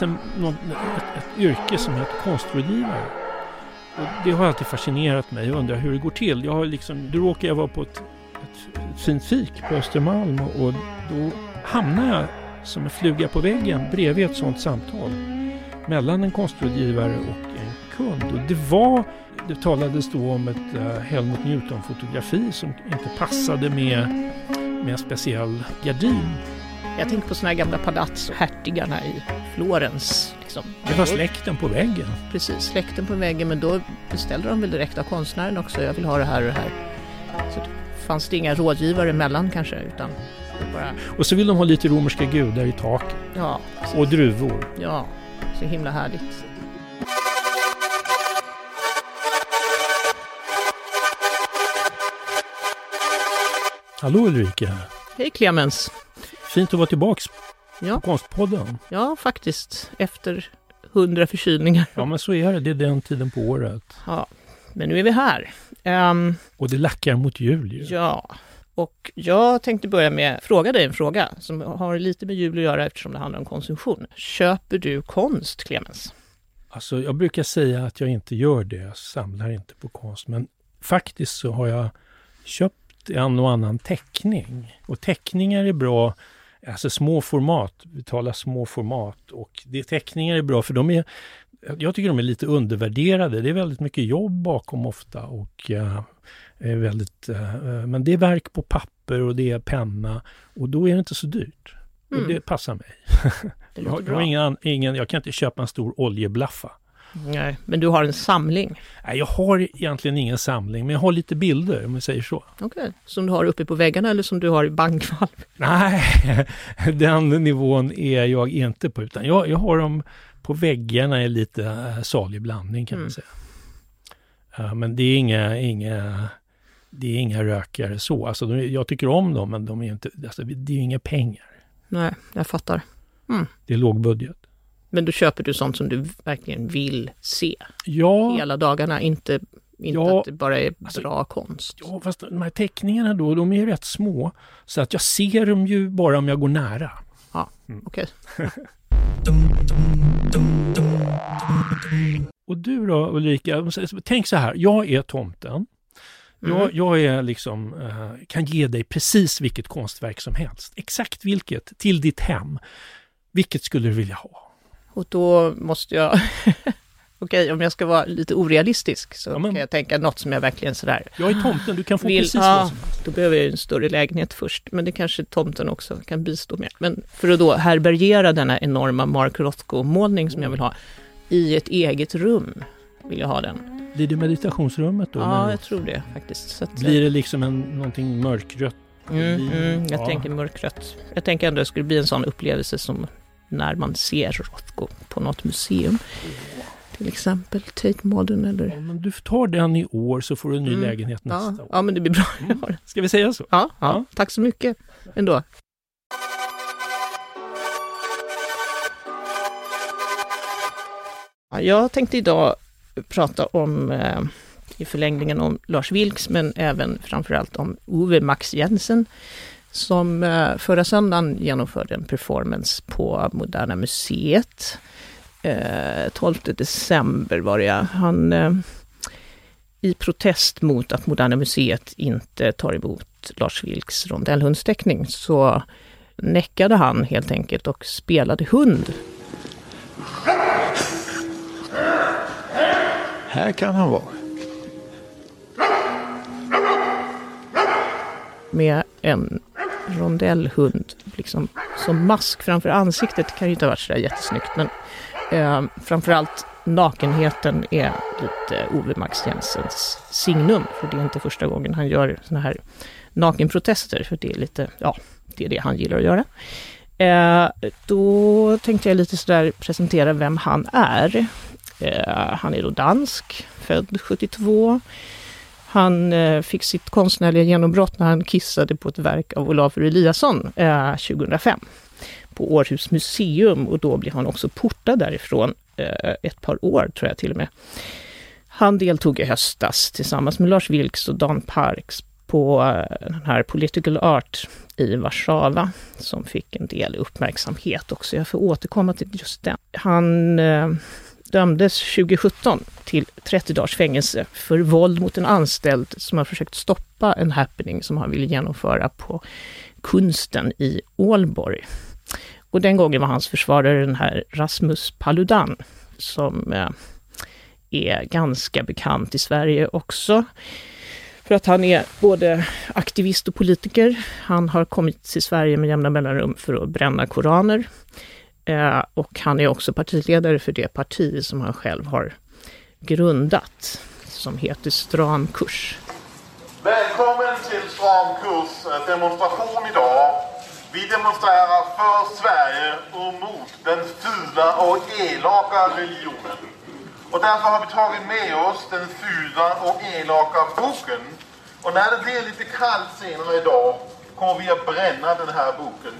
Liksom finns en, något, ett, ett yrke som heter konstrådgivare. Och det har alltid fascinerat mig. Jag undrar hur det går till. Jag har liksom, då råkade jag vara på ett, ett, ett fint fik på Östermalm och, och då hamnade jag som en fluga på väggen bredvid ett sådant samtal mellan en konstrådgivare och en kund. Och det var, det talades då om ett uh, Helmut Newton-fotografi som inte passade med, med en speciell gardin. Jag tänker på sådana här gamla palats, hertigarna i Florens. Liksom. Det var släkten på väggen. Precis, släkten på väggen, men då beställde de väl direkt av konstnären också. Jag vill ha det här och det här. Så det fanns det inga rådgivare emellan kanske, utan bara... Och så vill de ha lite romerska gudar i taket. Ja. Och druvor. Ja, så himla härligt. Hallå Ulrika! Hej Clemens! Fint att vara tillbaks ja. på Konstpodden. Ja, faktiskt. Efter hundra förkylningar. Ja, men så är det. Det är den tiden på året. Ja, men nu är vi här. Um, och det lackar mot jul ju. Ja, och jag tänkte börja med att fråga dig en fråga som har lite med jul att göra eftersom det handlar om konsumtion. Köper du konst, Clemens? Alltså, jag brukar säga att jag inte gör det. Jag samlar inte på konst. Men faktiskt så har jag köpt en och annan teckning. Och teckningar är bra, alltså små format, vi talar små format. Och det, teckningar är bra för de är, jag tycker de är lite undervärderade. Det är väldigt mycket jobb bakom ofta och uh, är väldigt, uh, men det är verk på papper och det är penna och då är det inte så dyrt. Mm. Och det passar mig. Det jag, jag, har ingen, ingen, jag kan inte köpa en stor oljeblaffa. Nej, men du har en samling? Nej, jag har egentligen ingen samling, men jag har lite bilder om vi säger så. Okej, okay. som du har uppe på väggarna eller som du har i bankvalv? Nej, den nivån är jag inte på, utan jag, jag har dem på väggarna i lite uh, salig blandning kan mm. man säga. Uh, men det är inga, inga, det är inga rökare så. Alltså, de, jag tycker om dem, men de är inte, alltså, det är inga pengar. Nej, jag fattar. Mm. Det är lågbudget. Men då köper du sånt som du verkligen vill se ja. hela dagarna, inte, inte ja. att det bara är alltså, bra konst. Ja, fast de här teckningarna då, de är rätt små. Så att jag ser dem ju bara om jag går nära. Ja, mm. okej. Okay. Och du då Ulrika, tänk så här, jag är tomten. Mm. Jag, jag, är liksom, uh, kan ge dig precis vilket konstverk som helst. Exakt vilket, till ditt hem. Vilket skulle du vilja ha? Och då måste jag, okej okay, om jag ska vara lite orealistisk så ja, men, kan jag tänka något som jag verkligen sådär... Jag är tomten, du kan få vill, precis ja, vad som helst. Då behöver jag en större lägenhet först, men det kanske tomten också kan bistå med. Men för att då härbärgera denna enorma Mark Rothko-målning som jag vill ha i ett eget rum, vill jag ha den. Blir det meditationsrummet då? Ja, jag tror det faktiskt. Att, Blir det liksom en, någonting mörkrött? Mm, mm, jag ja. tänker mörkrött. Jag tänker ändå att det skulle bli en sån upplevelse som när man ser Rothko på något museum. Till exempel Tate Modern eller... Ja, men du tar den i år så får du en ny mm. lägenhet nästa ja, år. Ja, men det blir bra. Mm. Ska vi säga så? Ja, ja, ja. tack så mycket ändå. Jag tänkte idag prata om, eh, i förlängningen om Lars Vilks, men även framförallt om Ove Max Jensen, som eh, förra söndagen genomförde en performance på Moderna Museet. 12 eh, december var det Han, eh, I protest mot att Moderna Museet inte tar emot Lars Vilks rondellhundsteckning så näckade han helt enkelt och spelade hund. Här kan han vara. Med en rondellhund liksom, som mask framför ansiktet kan ju inte ha varit sådär jättesnyggt. Men eh, framförallt nakenheten är lite Ove Max Jensens signum. För det är inte första gången han gör sådana här nakenprotester. För det är lite, ja, det är det han gillar att göra. Eh, då tänkte jag lite sådär presentera vem han är. Eh, han är då dansk, född 72. Han eh, fick sitt konstnärliga genombrott när han kissade på ett verk av Olafur Eliasson eh, 2005 på Århus museum och då blev han också portad därifrån eh, ett par år, tror jag till och med. Han deltog i höstas tillsammans med Lars Vilks och Dan Parks på eh, den här Political Art i Warszawa som fick en del uppmärksamhet också. Jag får återkomma till just den. Han eh, dömdes 2017 till 30 dagars fängelse för våld mot en anställd som har försökt stoppa en happening som han ville genomföra på Kunsten i Ålborg. Och den gången var hans försvarare den här Rasmus Paludan som eh, är ganska bekant i Sverige också. För att han är både aktivist och politiker. Han har kommit till Sverige med jämna mellanrum för att bränna koraner. Eh, och han är också partiledare för det parti som han själv har grundat, som heter Stram kurs. Välkommen till Stram kurs eh, demonstration idag. Vi demonstrerar för Sverige och mot den fula och elaka religionen. Och därför har vi tagit med oss den fula och elaka boken. Och när det blir lite kallt senare idag kommer vi att bränna den här boken.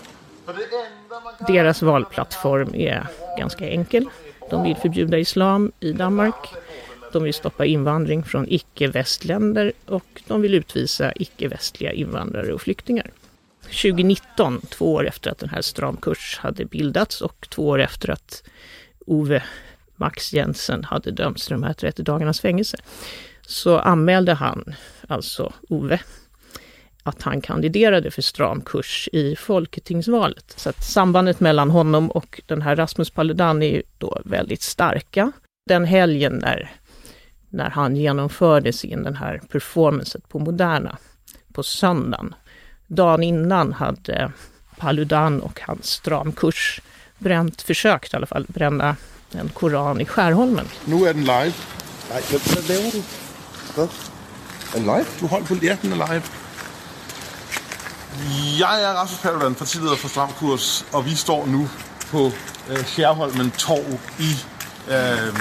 Deras valplattform är ganska enkel. De vill förbjuda islam i Danmark. De vill stoppa invandring från icke-västländer och de vill utvisa icke-västliga invandrare och flyktingar. 2019, två år efter att den här stramkurs hade bildats och två år efter att Ove Max Jensen hade dömts till de här 30 dagarnas fängelse, så anmälde han, alltså Ove, att han kandiderade för stram kurs i Folketingsvalet. Så att sambandet mellan honom och den här Rasmus Paludan är ju då väldigt starka. Den helgen när, när han genomförde sin den här performancen på Moderna på söndagen, dagen innan hade Paludan och hans stramkurs bränt, försökt i alla fall, bränna en koran i Skärholmen. Nu är den live. Nej, vad laver du? Vad? En live? Du håller på, ja den är live. Jag är Rasmus Paludan, partiledare för Stramkurs och vi står nu på äh, Skärholmen torg i äh,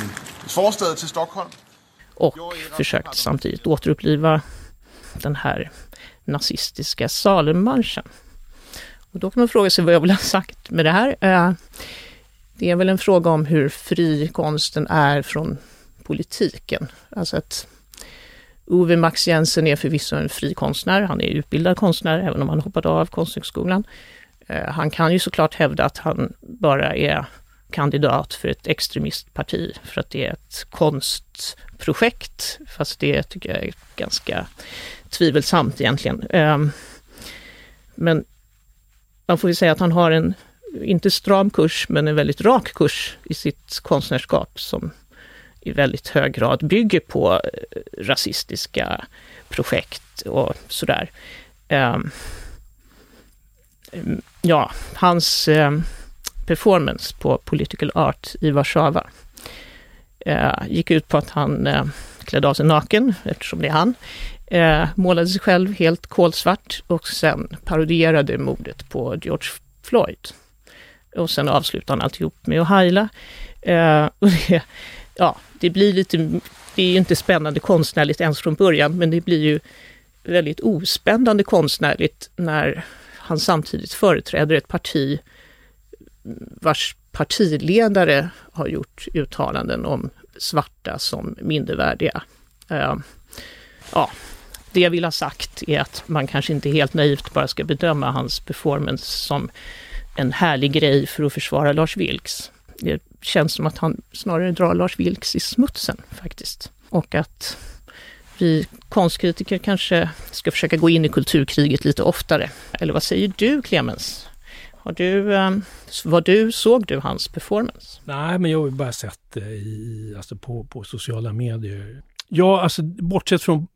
förstaden till Stockholm. Och försökt samtidigt återuppliva den här nazistiska Salemmarschen. Och då kan man fråga sig vad jag vill ha sagt med det här. Äh, det är väl en fråga om hur fri konsten är från politiken. Alltså att Ove Max Jensen är förvisso en fri konstnär, han är utbildad konstnär även om han hoppade av Konsthögskolan. Eh, han kan ju såklart hävda att han bara är kandidat för ett extremistparti för att det är ett konstprojekt, fast det tycker jag är ganska tvivelsamt egentligen. Ehm, men man får ju säga att han har en, inte stram kurs, men en väldigt rak kurs i sitt konstnärskap som i väldigt hög grad bygger på eh, rasistiska projekt och sådär. Ehm, ehm, ja, hans ehm, performance på Political Art i Warszawa eh, gick ut på att han eh, klädde av sig naken, eftersom det är han, eh, målade sig själv helt kolsvart och sen parodierade mordet på George Floyd. Och sen avslutade han alltihop med att heila. Eh, och det, ja, det blir lite, det är ju inte spännande konstnärligt ens från början, men det blir ju väldigt ospännande konstnärligt när han samtidigt företräder ett parti vars partiledare har gjort uttalanden om svarta som mindervärdiga. Eh, ja, det jag vill ha sagt är att man kanske inte helt naivt bara ska bedöma hans performance som en härlig grej för att försvara Lars Vilks. Det känns som att han snarare drar Lars Vilks i smutsen faktiskt. Och att vi konstkritiker kanske ska försöka gå in i kulturkriget lite oftare. Eller vad säger du, Clemens? Har du, ehm, var du, såg du hans performance? Nej, men jag har bara sett eh, det i, alltså på, på sociala medier. Ja, alltså bortsett från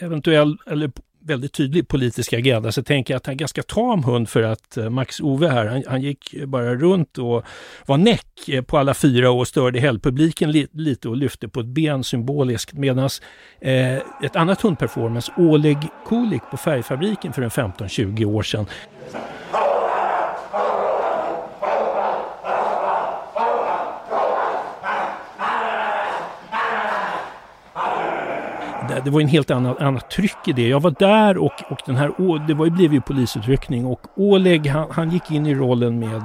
eventuell, eller väldigt tydlig politisk agenda så tänker jag att han är ganska tam hund för att eh, Max Ove här, han, han gick bara runt och var näck eh, på alla fyra och störde helgpubliken li, lite och lyfte på ett ben symboliskt medan eh, ett annat hundperformance, Oleg Kulik på Färgfabriken för en 15-20 år sedan, det, var en helt annan, annat tryck i det. Jag var där och, och den här, det var, det blev ju polisutryckning och Oleg han, han gick in i rollen med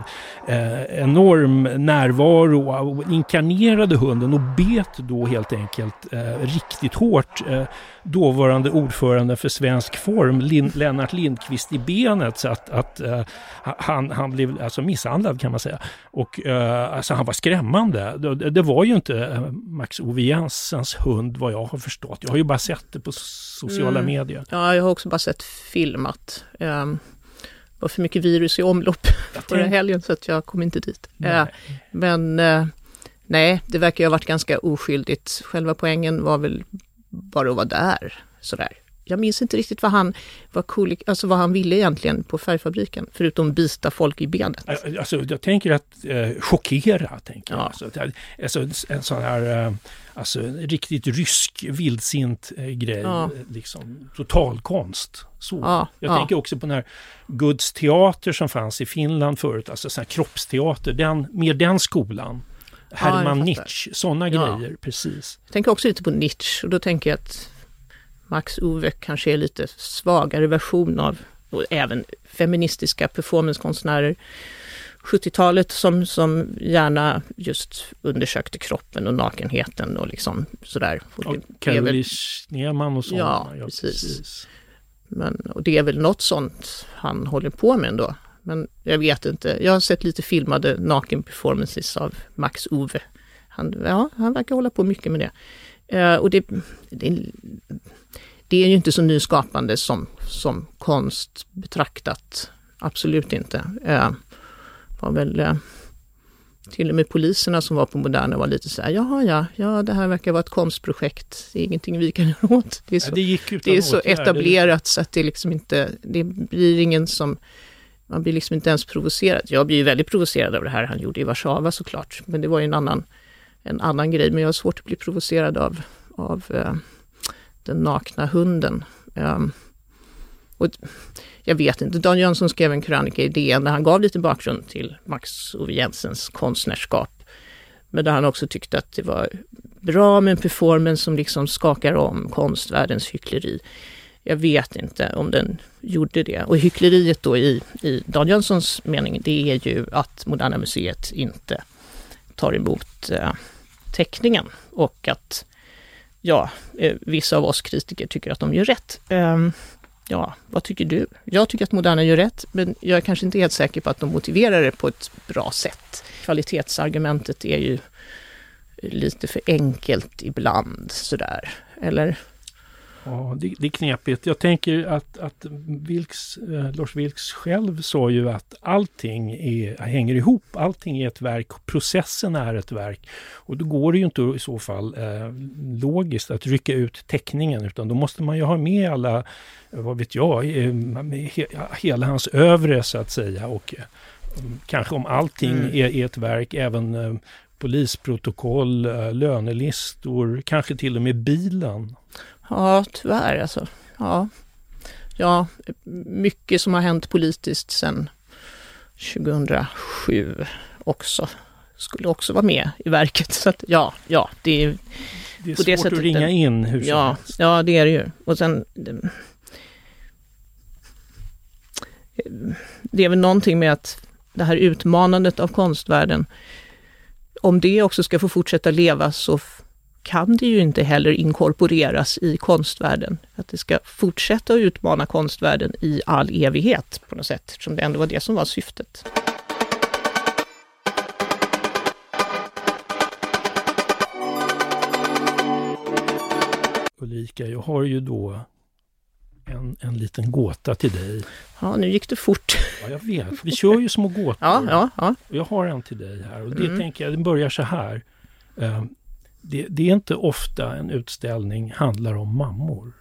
eh, enorm närvaro och inkarnerade hunden och bet då helt enkelt eh, riktigt hårt eh, dåvarande ordförande för Svensk Form, Lin, Lennart Lindqvist, i benet så att, att uh, han, han blev alltså misshandlad kan man säga. Och uh, alltså han var skrämmande. Det, det var ju inte uh, Max Ove Jensens hund vad jag har förstått. Jag har ju bara sett det på sociala mm. medier. Ja, jag har också bara sett filmat. Um var för mycket virus i omlopp förra helgen så att jag kom inte dit. Nej. Men nej, det verkar ju ha varit ganska oskyldigt. Själva poängen var väl bara att vara där. Sådär. Jag minns inte riktigt vad han, vad, cool, alltså vad han ville egentligen på färgfabriken, förutom bita folk i benet. Alltså, jag tänker att eh, chockera, tänker ja. jag. Alltså, alltså, en sån här, eh, alltså riktigt rysk vildsint eh, grej, ja. liksom totalkonst. Så. Ja, jag ja. tänker också på den här Guds teater som fanns i Finland förut, alltså sån här kroppsteater, den, mer den skolan. Herman ja, Nietzsche, sådana ja. grejer, precis. Jag tänker också lite på Nietzsche och då tänker jag att Max Ove kanske är lite svagare version av, och även feministiska performancekonstnärer. 70-talet som, som gärna just undersökte kroppen och nakenheten och liksom sådär. Och, och Caroline Schneemann och sådana. Ja, ja precis. precis. Men, och det är väl något sånt han håller på med ändå. Men jag vet inte. Jag har sett lite filmade naken-performances av Max Ove. Han, ja, han verkar hålla på mycket med det. Uh, och det, det, det, är ju inte så nyskapande som, som konst betraktat. Absolut inte. Uh, var väl uh, till och med poliserna som var på Moderna var lite så här, jaha ja, ja det här verkar vara ett konstprojekt, det är ingenting vi kan göra åt. Det är så, ja, det det är så etablerat så att det liksom inte, det blir ingen som man blir liksom inte ens provocerad. Jag blir ju väldigt provocerad av det här han gjorde i Warszawa såklart, men det var ju en annan, en annan grej. Men jag har svårt att bli provocerad av, av eh, den nakna hunden. Eh, och jag vet inte, Dan Jönsson skrev en krönika i DN där han gav lite bakgrund till Max Ove Jensens konstnärskap. Men där han också tyckte att det var bra med en performance som liksom skakar om konstvärldens hyckleri jag vet inte om den gjorde det. Och hyckleriet då i, i Dan Jönssons mening, det är ju att Moderna Museet inte tar emot eh, teckningen och att ja, eh, vissa av oss kritiker tycker att de gör rätt. Eh, ja, vad tycker du? Jag tycker att Moderna gör rätt, men jag är kanske inte helt säker på att de motiverar det på ett bra sätt. Kvalitetsargumentet är ju lite för enkelt ibland sådär, eller? Ja, det, det är knepigt. Jag tänker att, att Wilks, eh, Lars Vilks själv sa ju att allting är, hänger ihop. Allting är ett verk, processen är ett verk. Och då går det ju inte i så fall eh, logiskt att rycka ut teckningen utan då måste man ju ha med alla, vad vet jag, eh, he, hela hans övre så att säga. Och eh, kanske om allting mm. är, är, ett verk, även eh, polisprotokoll, eh, lönelistor, kanske till och med bilen. Ja, tyvärr alltså. Ja. ja, mycket som har hänt politiskt sedan 2007 också skulle också vara med i verket. Så att, ja, ja, det är... Det är svårt det att ringa in hur som ja, helst. Ja, det är det ju. Och sen... Det, det är väl någonting med att det här utmanandet av konstvärlden, om det också ska få fortsätta leva så kan det ju inte heller inkorporeras i konstvärlden. Att det ska fortsätta att utmana konstvärlden i all evighet på något sätt, eftersom det ändå var det som var syftet. Ulrika, jag har ju då en, en liten gåta till dig. Ja, nu gick det fort. Ja, jag vet. Vi kör ju små gåtor. Ja, ja, ja. Jag har en till dig här och det mm. tänker jag, den börjar så här. Det, det, är inte ofta en utställning handlar om mammor.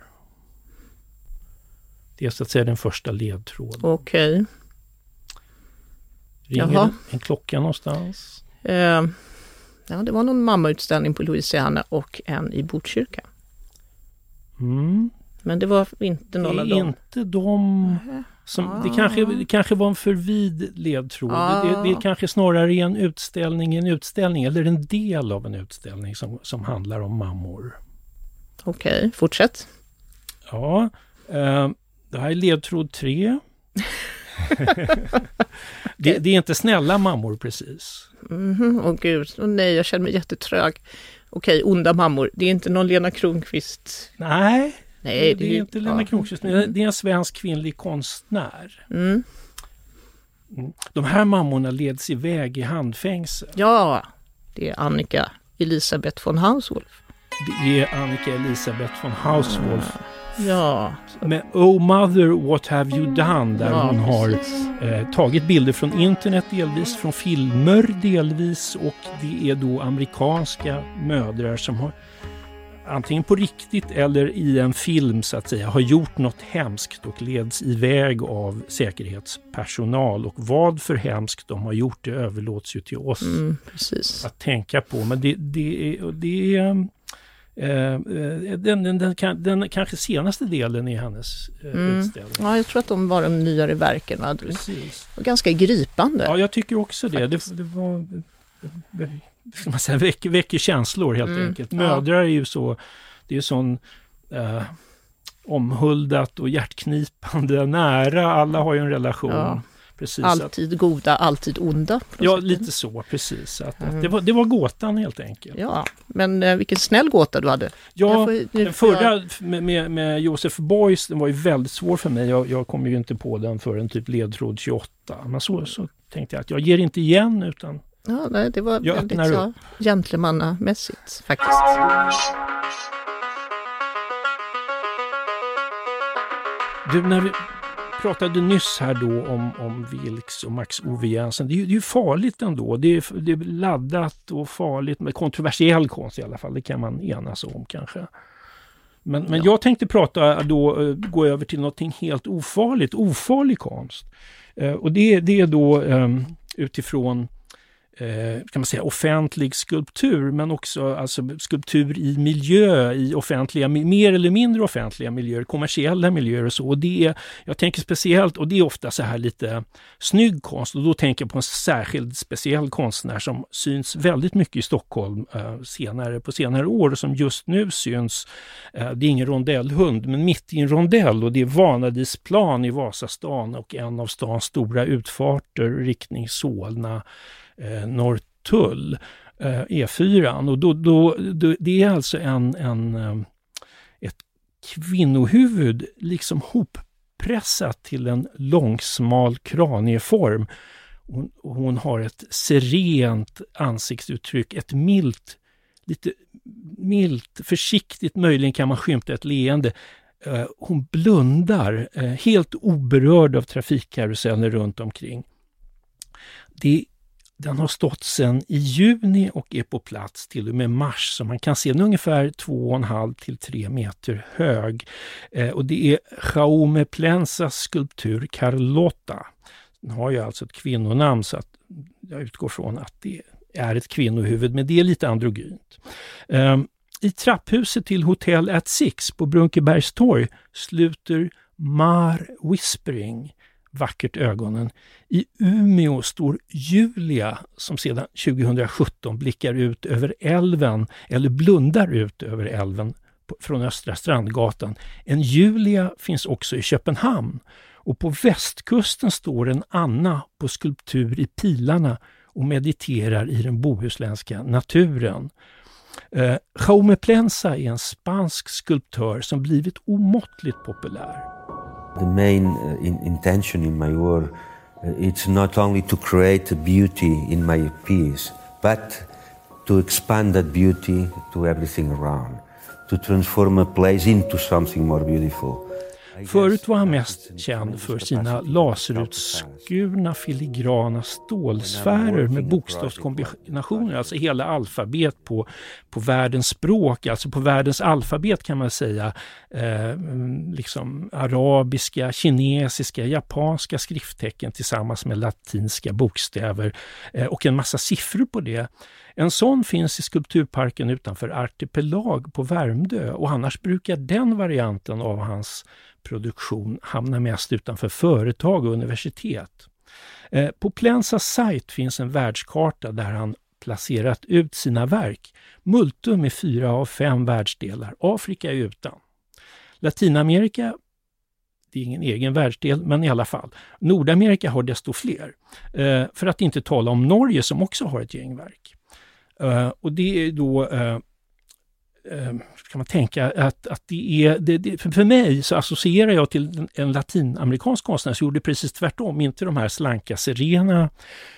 Det är så att säga den första ledtråden. Okej. Okay. Ringer Jaha. en klocka någonstans? Uh, ja, det var någon mammautställning på Louisiana och en i Botkyrka. Mm. Men det var inte någon av dem? inte de... Som, ah. det, kanske, det kanske var en för vid ledtråd. Ah. Det, det kanske snarare är en utställning en utställning eller en del av en utställning som, som handlar om mammor. Okej, fortsätt. Ja, eh, det här är ledtråd tre. det, det, är inte snälla mammor precis. Mhm, åh gud, åh nej, jag känner mig jättetrög. Okej, onda mammor. Det är inte någon Lena Kronqvist? Nej, Nej, det, är inte Lena ja. Kronqvist. Det är en svensk kvinnlig konstnär. Mm. Mm. De här mammorna leds iväg i handfängsel. Ja, det är Annika Elisabeth von Hauswolf. Det är Annika Elisabeth von Hauswolf. Ja. Med Oh Mother What Have You Done där ja, hon har eh, tagit bilder från internet delvis, från filmer delvis och det är då amerikanska mödrar som har antingen på riktigt eller i en film så att säga har gjort något hemskt och leds iväg av säkerhetspersonal. Och vad för hemskt de har gjort det överlåts ju till oss mm, att tänka på. Men det, det, det är Eh, eh, den, den, den, den, kanske senaste delen i hennes eh, mm. utställning. Ja, jag tror att de var de nyare verken. Precis. Och ganska gripande. Ja, jag tycker också det. Det, det var ska man säga, väcker, väcker känslor helt mm. enkelt. Mödrar är ju så, det är ju sån eh, omhuldat och hjärtknipande nära. Alla har ju en relation. Ja. Precis, alltid att, goda, alltid onda. Ja, lite så, precis. Att, mm. det, var, det var gåtan helt enkelt. Ja, men eh, vilken snäll gåta du hade. Ja, får, den förra med, med, med Josef Beuys, den var ju väldigt svår för mig. Jag, jag kom ju inte på den förrän typ ledtråd 28. Men så, så tänkte jag att jag ger inte igen utan Ja, nej, det var jag väldigt så gentlemannamässigt faktiskt. Du, när vi pratade nyss här då om, om Vilks och Max Ove Jensen. Det är, det är ju farligt ändå. Det är, det är laddat och farligt med kontroversiell konst i alla fall. Det kan man enas om kanske. Men, men ja. jag tänkte prata då, eh, gå över till någonting helt ofarligt, ofarlig konst. Uh, och det, det är då um, utifrån eh, Eh, kan man säga, offentlig skulptur, men också alltså, skulptur i miljö, i offentliga, mer eller mindre offentliga miljöer, kommersiella miljöer och så. Och det är, jag tänker speciellt, och det är ofta så här lite snygg konst, och då tänker jag på en särskild speciell konstnär som syns väldigt mycket i Stockholm eh, senare, på senare år och som just nu syns, eh, det är ingen rondellhund, men mitt i en rondell och det är Vanadisplan i Vasastan och en av stans stora utfarter, riktning Solna eh, Norrtull, eh, E4. Och då, då, då, det är alltså en, en, eh, ett kvinnohuvud liksom hoppressat till en långsmal kranieform. Hon, hon har ett serent ansiktsuttryck, ett milt, lite milt, försiktigt möjligen kan man skymta ett leende. Eh, hon blundar, eh, helt oberörd av trafikkarusellen runt omkring. Det den har stått sedan i juni och är på plats till och med mars, så man kan se den ungefär 2,5 till 3 meter hög. Eh, och det är Jaume Plensas skulptur Carlotta. Den har ju alltså ett kvinnonamn så att jag utgår från att det är ett kvinnohuvud, men det är lite androgynt. Eh, I trapphuset till Hotel at Six på Brunkebergstorg sluter Mar Whispering vackert ögonen. I Umeå står Julia som sedan 2017 blickar ut över älven, eller blundar ut över älven från Östra Strandgatan. En Julia finns också i Köpenhamn och på västkusten står en Anna på skulptur i Pilarna och mediterar i den bohuslänska naturen. Eh, Jaume Plensa är en spansk skulptör som blivit omåttligt populär. The main uh, in, intention in my work uh, it's not only to create a beauty in my piece, but to expand that beauty to everything around, to transform a place into something more beautiful. Förut var han mest känd för sina laserutskurna filigrana stålsfärer med bokstavskombinationer, alltså hela alfabet på, på världens språk, alltså på världens alfabet kan man säga, eh, liksom arabiska, kinesiska, japanska skrifttecken tillsammans med latinska bokstäver eh, och en massa siffror på det. En sån finns i skulpturparken utanför Artipelag på Värmdö och annars brukar den varianten av hans produktion hamnar mest utanför företag och universitet. Eh, på Plensas sajt finns en världskarta där han placerat ut sina verk. Multum är fyra av fem världsdelar, Afrika är utan. Latinamerika, det är ingen egen världsdel, men i alla fall. Nordamerika har desto fler. Eh, för att inte tala om Norge som också har ett gäng verk. Eh, och det är då eh, Ehm, kan man tänka att, att det är, det, det, för mig så associerar jag till en latinamerikansk konstnär som gjorde precis tvärtom, inte de här slanka serena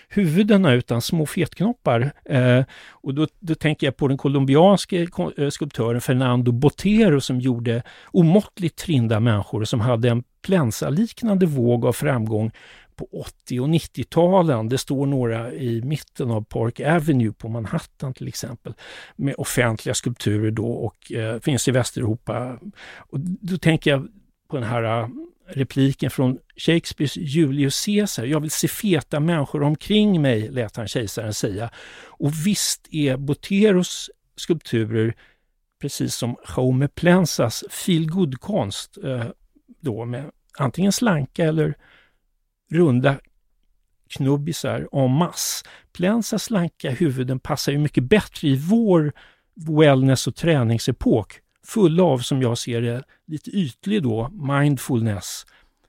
huvudena utan små fetknoppar. Eh, och då, då, tänker jag på den colombianske eh, skulptören Fernando Botero som gjorde omåttligt trinda människor som hade en plensaliknande våg av framgång på 80 och 90-talen. Det står några i mitten av Park Avenue på Manhattan till exempel med offentliga skulpturer då och eh, finns i Västeuropa. Och då tänker jag på den här eh, repliken från Shakespeares Julius Caesar. Jag vill se feta människor omkring mig, lät han kejsaren säga. Och visst är Boteros skulpturer, precis som Jaume Plensas feel konst eh, då med antingen slanka eller runda knubbisar en masse. Plensas slanka huvuden passar ju mycket bättre i vår wellness och träningsepok, fulla av, som jag ser det, lite ytlig då, mindfulness,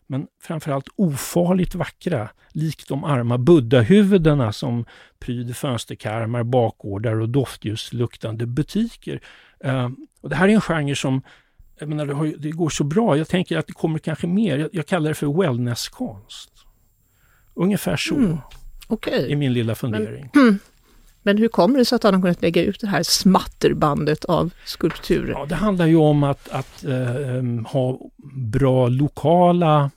men framförallt ofarligt vackra, likt de arma buddha-huvudena som pryder fönsterkarmar, bakgårdar och doftljusluktande butiker. Uh, och det här är en genre som jag menar, det, har, det, går så bra. Jag tänker att det kommer kanske mer. Jag, jag kallar det för wellnesskonst. Ungefär så mm. Okay. är min lilla fundering. Men, men hur kommer det sig att han har kunnat lägga ut det här smatterbandet av skulpturer? Ja, det handlar ju om att, att äh, ha bra lokala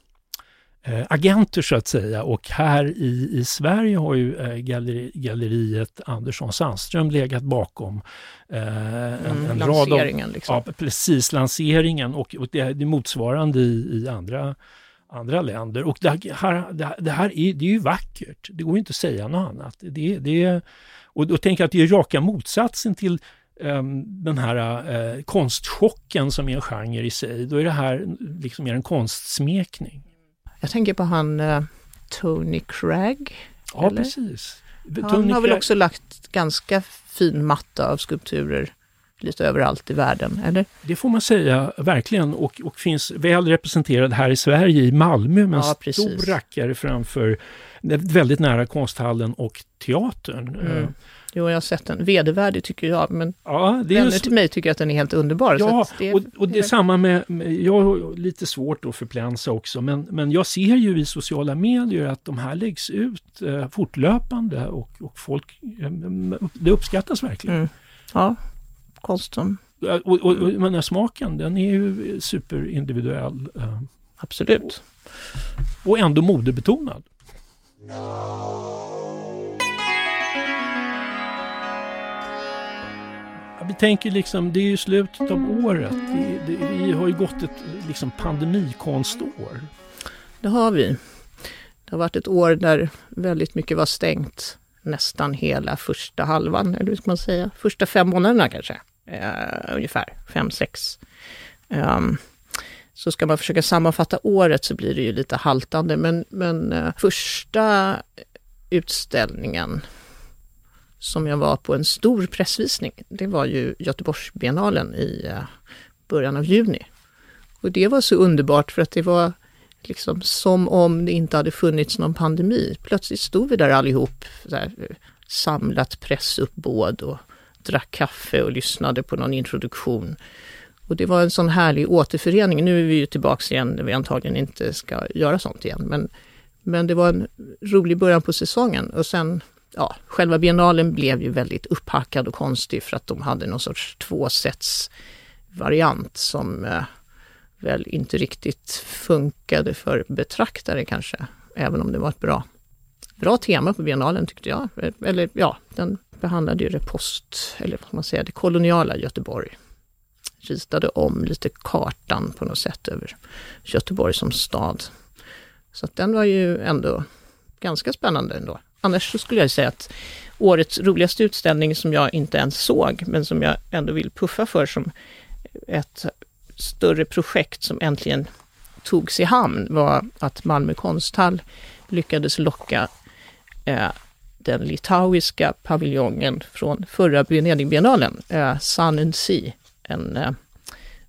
äh, agenter så att säga och här i, i Sverige har ju äh, galleri, galleriet Andersson Sandström legat bakom en, mm, en rad av... Liksom. Ja, precis, lanseringen och, och det, det är motsvarande i, i andra andra länder. Och det här, det här är, det är ju vackert, det går inte att säga något annat. Det, det, och då tänker jag att det är raka motsatsen till um, den här uh, konstchocken som är en genre i sig. Då är det här liksom mer en konstsmekning. Jag tänker på han uh, Tony Cragg. Ja, eller? precis. Han Tony har väl också lagt ganska fin matta av skulpturer lite överallt i världen, eller? Det får man säga, verkligen. Och, och finns väl representerad här i Sverige, i Malmö, med ja, en stor rackare framför väldigt nära konsthallen och teatern. Mm. Eh, jo, jag har sett den. Vedervärdig tycker jag, men ja, det vänner så... till mig tycker att den är helt underbar. Ja, det, och, och det är samma med, jag har lite svårt att förplänsa också, men, men jag ser ju i sociala medier att de här läggs ut eh, fortlöpande och, och folk, eh, det uppskattas verkligen. Mm. Ja, konst som... Och, och, och men smaken, den är ju superindividuell. Eh, Absolut. Och ändå modebetonad. Vi tänker liksom, det är ju slutet av året. Det, det, vi har ju gått ett liksom, pandemikonstår. Det har vi. Det har varit ett år där väldigt mycket var stängt nästan hela första halvan, eller hur ska man säga, första fem månaderna kanske eh, ungefär, fem, sex. Um, så ska man försöka sammanfatta året så blir det ju lite haltande, men, men uh, första utställningen som jag var på en stor pressvisning, det var ju Göteborgsbiennalen i uh, början av juni. Och det var så underbart för att det var liksom som om det inte hade funnits någon pandemi. Plötsligt stod vi där allihop, så här, samlat pressuppbåd och drack kaffe och lyssnade på någon introduktion. Och det var en sån härlig återförening. Nu är vi ju tillbaks igen när vi antagligen inte ska göra sånt igen. Men, men det var en rolig början på säsongen och sen ja, själva biennalen blev ju väldigt upphackad och konstig för att de hade någon sorts tvåsättsvariant som eh, väl inte riktigt funkade för betraktare kanske, även om det var ett bra, bra tema på biennalen tyckte jag. Eller ja, den behandlade ju det post, eller vad man säger, det koloniala Göteborg. Ritade om lite kartan på något sätt över Göteborg som stad. Så att den var ju ändå ganska spännande ändå. Annars så skulle jag säga att årets roligaste utställning som jag inte ens såg, men som jag ändå vill puffa för som ett större projekt som äntligen togs i hamn var att Malmö konsthall lyckades locka eh, den litauiska paviljongen från förra Venedigbiennalen, eh, Sun and Sea, en eh,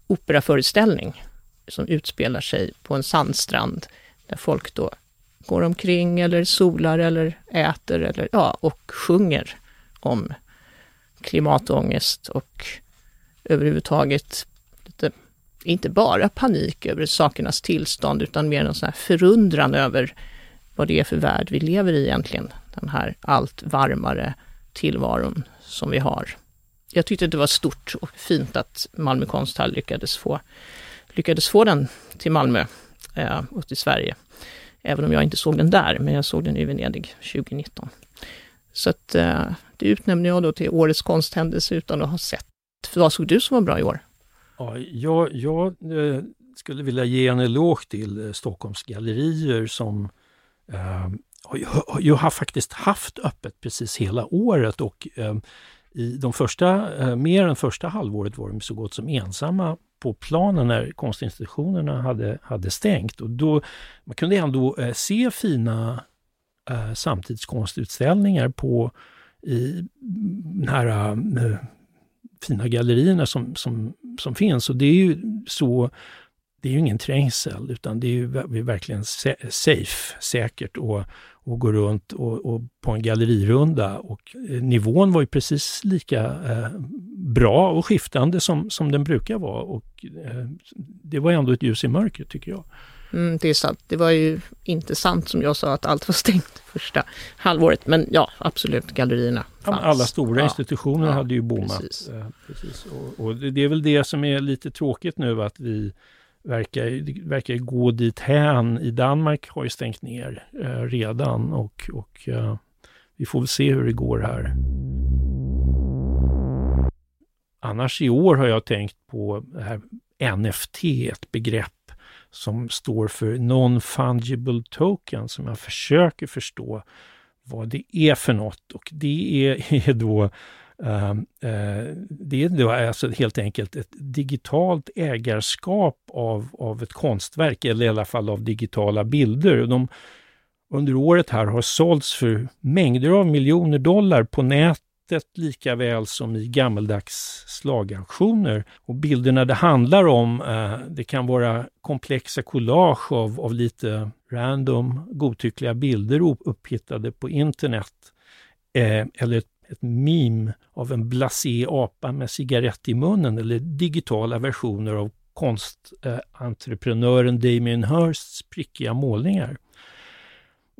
operaföreställning som utspelar sig på en sandstrand där folk då går omkring eller solar eller äter eller ja, och sjunger om klimatångest och överhuvudtaget inte bara panik över sakernas tillstånd utan mer en sån här förundran över vad det är för värld vi lever i egentligen. Den här allt varmare tillvaron som vi har. Jag tyckte det var stort och fint att Malmö konsthall lyckades få, lyckades få den till Malmö eh, och till Sverige. Även om jag inte såg den där, men jag såg den i Venedig 2019. Så att, eh, det utnämner jag då till årets konsthändelse utan att ha sett. För vad såg du som var bra i år? Ja, jag, jag eh, skulle vilja ge en eloge till eh, Stockholms gallerier som eh, jag har faktiskt haft öppet precis hela året och eh, i de första, eh, mer än första halvåret var de så gott som ensamma på planen när konstinstitutionerna hade, hade stängt. Och då, man kunde ändå eh, se fina eh, samtidskonstutställningar på i de här fina gallerierna som, som, som finns. Och det är ju så det är ju ingen trängsel utan det är ju verkligen safe, säkert att och gå runt och, och, på en gallerirunda. Och eh, nivån var ju precis lika eh, bra och skiftande som, som den brukar vara. Och eh, det var ändå ett ljus i mörkret tycker jag. Mm, det är sant. Det var ju inte sant som jag sa att allt var stängt första halvåret. Men ja, absolut, gallerierna fanns. Ja, alla stora ja. institutioner ja, hade ju bommat. Precis. Eh, precis. Och, och, det är väl det som är lite tråkigt nu att vi verkar, verkar gå dit hän. I Danmark har ju stängt ner eh, redan och, och eh, vi får väl se hur det går här. Annars i år har jag tänkt på det här NFT, ett begrepp som står för Non-Fungible Token, som jag försöker förstå vad det är för något. Och det är, är då Uh, uh, det är då alltså helt enkelt ett digitalt ägarskap av, av ett konstverk, eller i alla fall av digitala bilder. De, under året här har sålts för mängder av miljoner dollar på nätet lika väl som i gammeldags slagauktioner. Och bilderna det handlar om, eh, det kan vara komplexa collage av, av lite random, godtyckliga bilder upphittade på internet. Eh, eller ett ett meme av en blasé apa med cigarett i munnen eller digitala versioner av konstentreprenören Damien Hirsts prickiga målningar.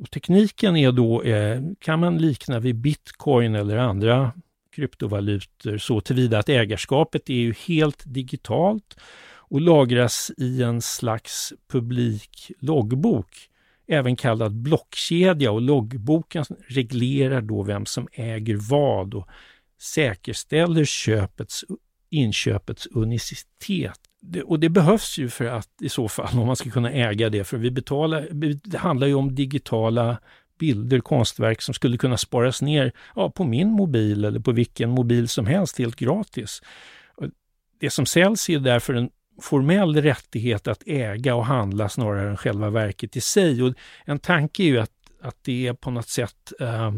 Och tekniken är då, eh, kan man likna vid bitcoin eller andra kryptovalutor så tillvida att ägarskapet är ju helt digitalt och lagras i en slags publik loggbok även kallad blockkedja och loggboken reglerar då vem som äger vad och säkerställer köpets, inköpets unicitet. Det, och det behövs ju för att i så fall, om man ska kunna äga det, för vi betalar, det handlar ju om digitala bilder, konstverk som skulle kunna sparas ner ja, på min mobil eller på vilken mobil som helst helt gratis. Det som säljs är därför en formell rättighet att äga och handla snarare än själva verket i sig. Och en tanke är ju att, att det är på något sätt eh,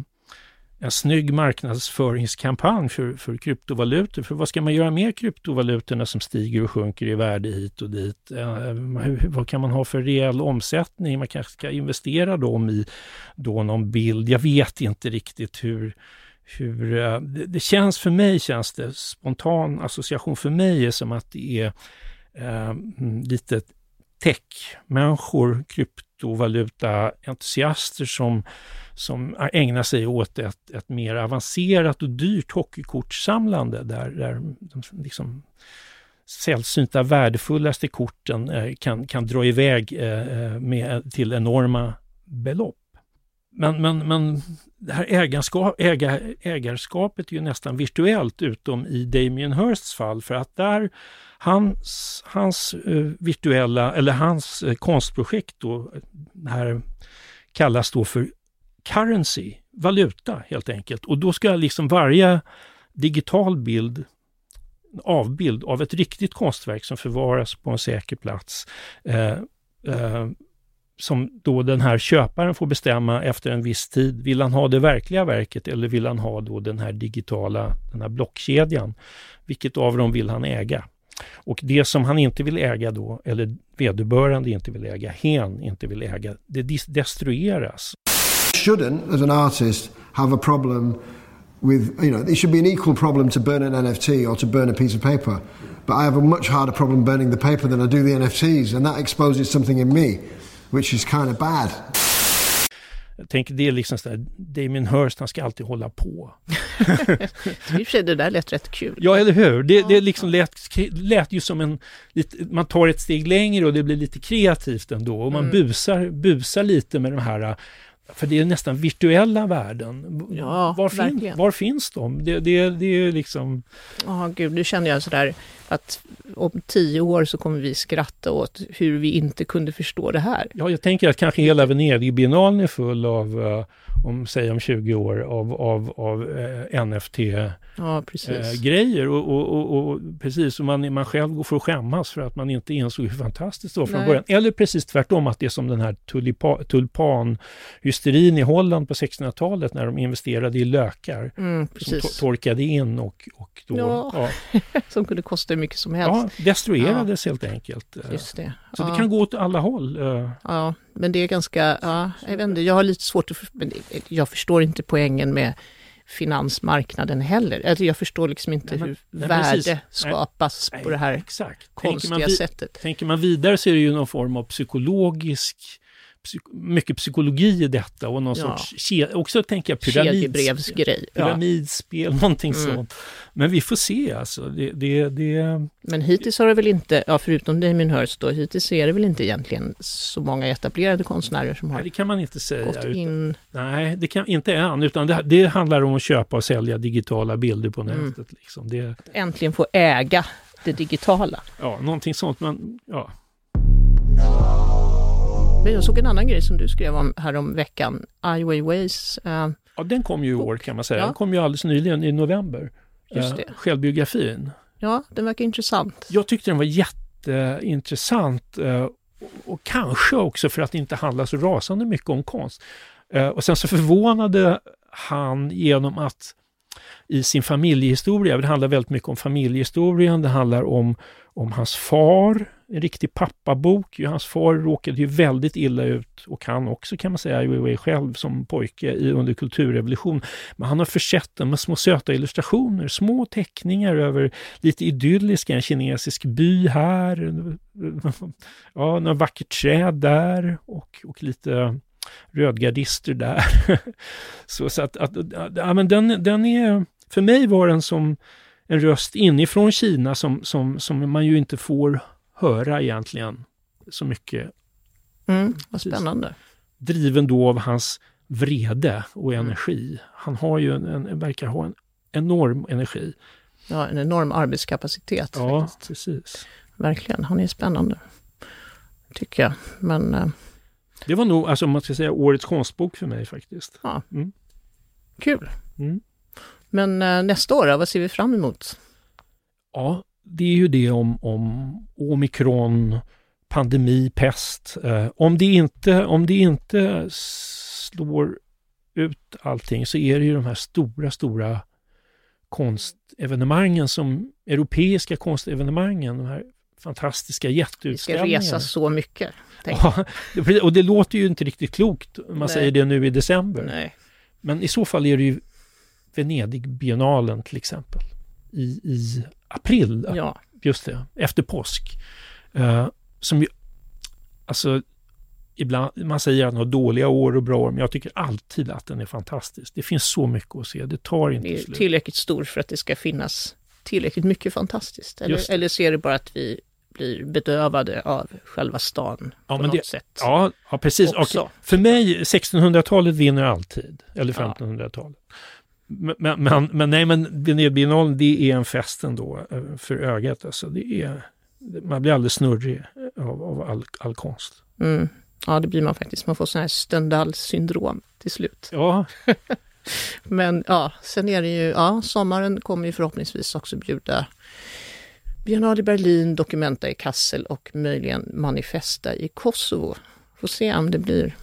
en snygg marknadsföringskampanj för, för kryptovalutor. För vad ska man göra med kryptovalutorna som stiger och sjunker i värde hit och dit? Eh, hur, vad kan man ha för reell omsättning? Man kanske ska investera dem i då någon bild. Jag vet inte riktigt hur hur, eh, det, det känns för mig, känns det, spontan association för mig är som att det är eh, mm, lite techmänniskor, kryptovalutaentusiaster som, som ägnar sig åt ett, ett mer avancerat och dyrt hockeykortsamlande där, där de liksom sällsynta värdefullaste korten eh, kan, kan dra iväg eh, eh, med, till enorma belopp. Men, men, men det här ägarskap, ägar, ägarskapet är ju nästan virtuellt utom i Damien Hirsts fall för att där Hans, hans eh, virtuella, eller hans eh, konstprojekt då, här kallas då för currency, valuta helt enkelt. Och då ska liksom varje digital bild avbild av ett riktigt konstverk som förvaras på en säker plats eh, eh, som då den här köparen får bestämma efter en viss tid. Vill han ha det verkliga verket eller vill han ha då den här digitala, den här blockkedjan? Vilket av dem vill han äga? Och det som han inte vill äga då, eller vederbörande inte vill äga, hen inte vill äga, det destrueras. Shouldn't, as an artist, have a problem with, you know, it should be an equal problem to burn an NFT or to burn a piece of paper. But I have a much harder problem burning the paper than I do the NFTs, and that exposes something in me, which is kind of bad. Jag tänker det är liksom sådär, Damien Hirst, han ska alltid hålla på. I och för sig, det där lät rätt kul. Ja, eller hur? Det, det liksom lät, lät ju som en... Man tar ett steg längre och det blir lite kreativt ändå. Och man mm. busar, busar lite med de här för det är nästan virtuella värden. Ja, var, fin, var finns de? Det, det, det är liksom... Ja, oh, gud, nu känner jag sådär att om tio år så kommer vi skratta åt hur vi inte kunde förstå det här. Ja, jag tänker att kanske hela Venedigbiennalen är full av, uh, om, säg om 20 år, av, av, av uh, eh, NFT ja, grejer. Och, och, och, och, precis, och man, man själv går för att skämmas för att man inte insåg hur fantastiskt det var från Nej. början. Eller precis tvärtom, att det är som den här tulipa, tulpanhysterin i Holland på 1600-talet när de investerade i lökar mm, som to torkade in och, och då... Ja. ja. som kunde kosta hur mycket som helst. Ja, destruerades ja. helt enkelt. Just det. Så ja. det kan gå åt alla håll. Eh. Ja, men det är ganska, ja, jag vet inte, jag har lite svårt att, men jag förstår inte poängen med finansmarknaden heller. Alltså jag förstår liksom inte nej, hur nej, värde precis. skapas nej, på det här exakt. konstiga tänker sättet. Tänker man vidare så är det ju någon form av psykologisk mycket psykologi i detta och någon ja. sorts, också tänker jag pyramidspel, pyramidspel ja. någonting mm. sånt. Men vi får se alltså. Det, det, det, Men hittills har det väl inte, ja, förutom Damien Hirst då, hittills är det väl inte egentligen så många etablerade konstnärer som har nej, det kan man inte säga. gått in... nej, det kan inte än, utan det, det, handlar om att köpa och sälja digitala bilder på mm. nätet. Mm. Liksom. Det... Äntligen få äga det digitala. Ja, någonting sånt, men ja. Men jag såg en annan grej som du skrev om här om veckan, Ai Weiweis. Uh, ja, den kom ju i år kan man säga. Ja. Den kom ju alldeles nyligen i november. Just det. Uh, självbiografin. Ja, den verkar intressant. Jag tyckte den var jätteintressant uh, och kanske också för att det inte handlar så rasande mycket om konst. Uh, och sen så förvånade han genom att i sin familjehistoria, det handlar väldigt mycket om familjehistorien, det handlar om, om hans far, en riktig pappabok. Hans far råkade ju väldigt illa ut och han också kan man säga, Ai Weiwei själv som pojke i, under kulturrevolution. Men han har försett den med små söta illustrationer, små teckningar över lite idylliska, en kinesisk by här, ja, några vackert träd där och, och lite rödgardister där. så, så att, att, ja, men den, den är, för mig var den som en röst inifrån Kina som, som, som man ju inte får höra egentligen så mycket. Mm, vad spännande. Driven då av hans vrede och mm. energi. Han har ju en, en, verkar ha en enorm energi. Ja, en enorm arbetskapacitet. Ja, faktiskt. precis. Verkligen, han är spännande. Tycker jag. Men... Eh... Det var nog, alltså, om man ska säga, årets konstbok för mig faktiskt. Ja. Mm. Kul. Mm. Men eh, nästa år, vad ser vi fram emot? Ja, det är ju det om, om omikron, pandemi, pest. Eh, om, det inte, om det inte slår ut allting så är det ju de här stora, stora konstevenemangen som europeiska konstevenemangen, de här fantastiska jätteutställningarna. Vi ska resa så mycket. Ja, och det låter ju inte riktigt klokt om man Nej. säger det nu i december. Nej. Men i så fall är det ju Venedigbiennalen till exempel i, i april. Ja. Just det, efter påsk. Uh, som ju, alltså, ibland, man säger att den har dåliga år och bra år, men jag tycker alltid att den är fantastisk. Det finns så mycket att se, det tar inte det är slut. Tillräckligt stor för att det ska finnas tillräckligt mycket fantastiskt. Eller, eller ser det bara att vi blir bedövade av själva stan ja, på något det, sätt. Ja, ja precis. För mig, 1600-talet vinner alltid, eller 1500-talet. Ja. Men, men, men, nej, men Venedigbiennalen det är en fest ändå eh, för ögat. Alltså, det är, man blir alldeles snurrig av, av all, all konst. Mm. Ja, det blir man faktiskt. Man får sån här Stendhal-syndrom till slut. Ja. men ja, sen är det ju, ja, sommaren kommer ju förhoppningsvis också bjuda Biennale i Berlin, Documenta i Kassel och möjligen Manifesta i Kosovo. får se om det blir...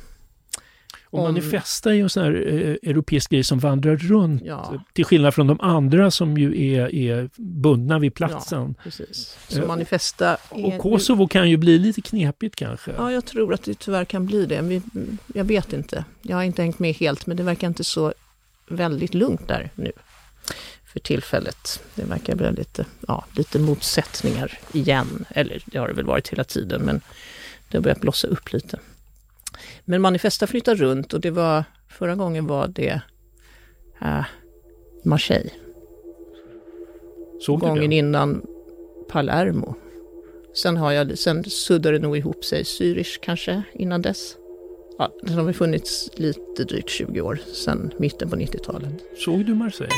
Och Om- Manifesta är ju en sån här eh, europeisk grej som vandrar runt. Ja. Till skillnad från de andra som ju är, är bundna vid platsen. Precis. Så Eh, manifesta... Och är- Kosovo kan ju bli lite knepigt kanske. Ja, jag tror att det tyvärr kan bli det. Vi, jag vet inte. Jag har inte hängt med helt, men det verkar inte så väldigt lugnt där nu för tillfället. Det verkar bli lite, ja, lite motsättningar igen. Eller det har det väl varit hela tiden, men det har börjat blossa upp lite. Men Manifesta flyttar runt och det var, förra gången var det äh, Marseille. Såg du gången det? innan Palermo. Sen, har jag, sen suddade det nog ihop sig Zürich kanske innan dess. Ja, den har väl funnits lite drygt 20 år sedan mitten på 90-talet. Såg du Marseille?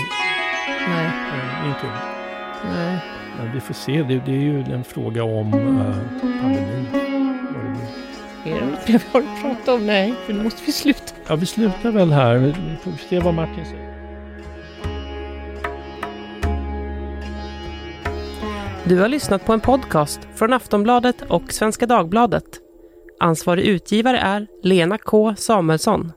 Nej, Nej, inte jag. nej. Ja, vi får se. Det, det är ju en fråga om uh, pandemin. Är det något mer vi har att prata om? Nej, för nu måste vi sluta. Ja, vi slutar väl här. Vi vi får se vad Martin säger. Du har lyssnat på en podcast från Aftonbladet och Svenska Dagbladet. Ansvarig utgivare är Lena K Samuelsson.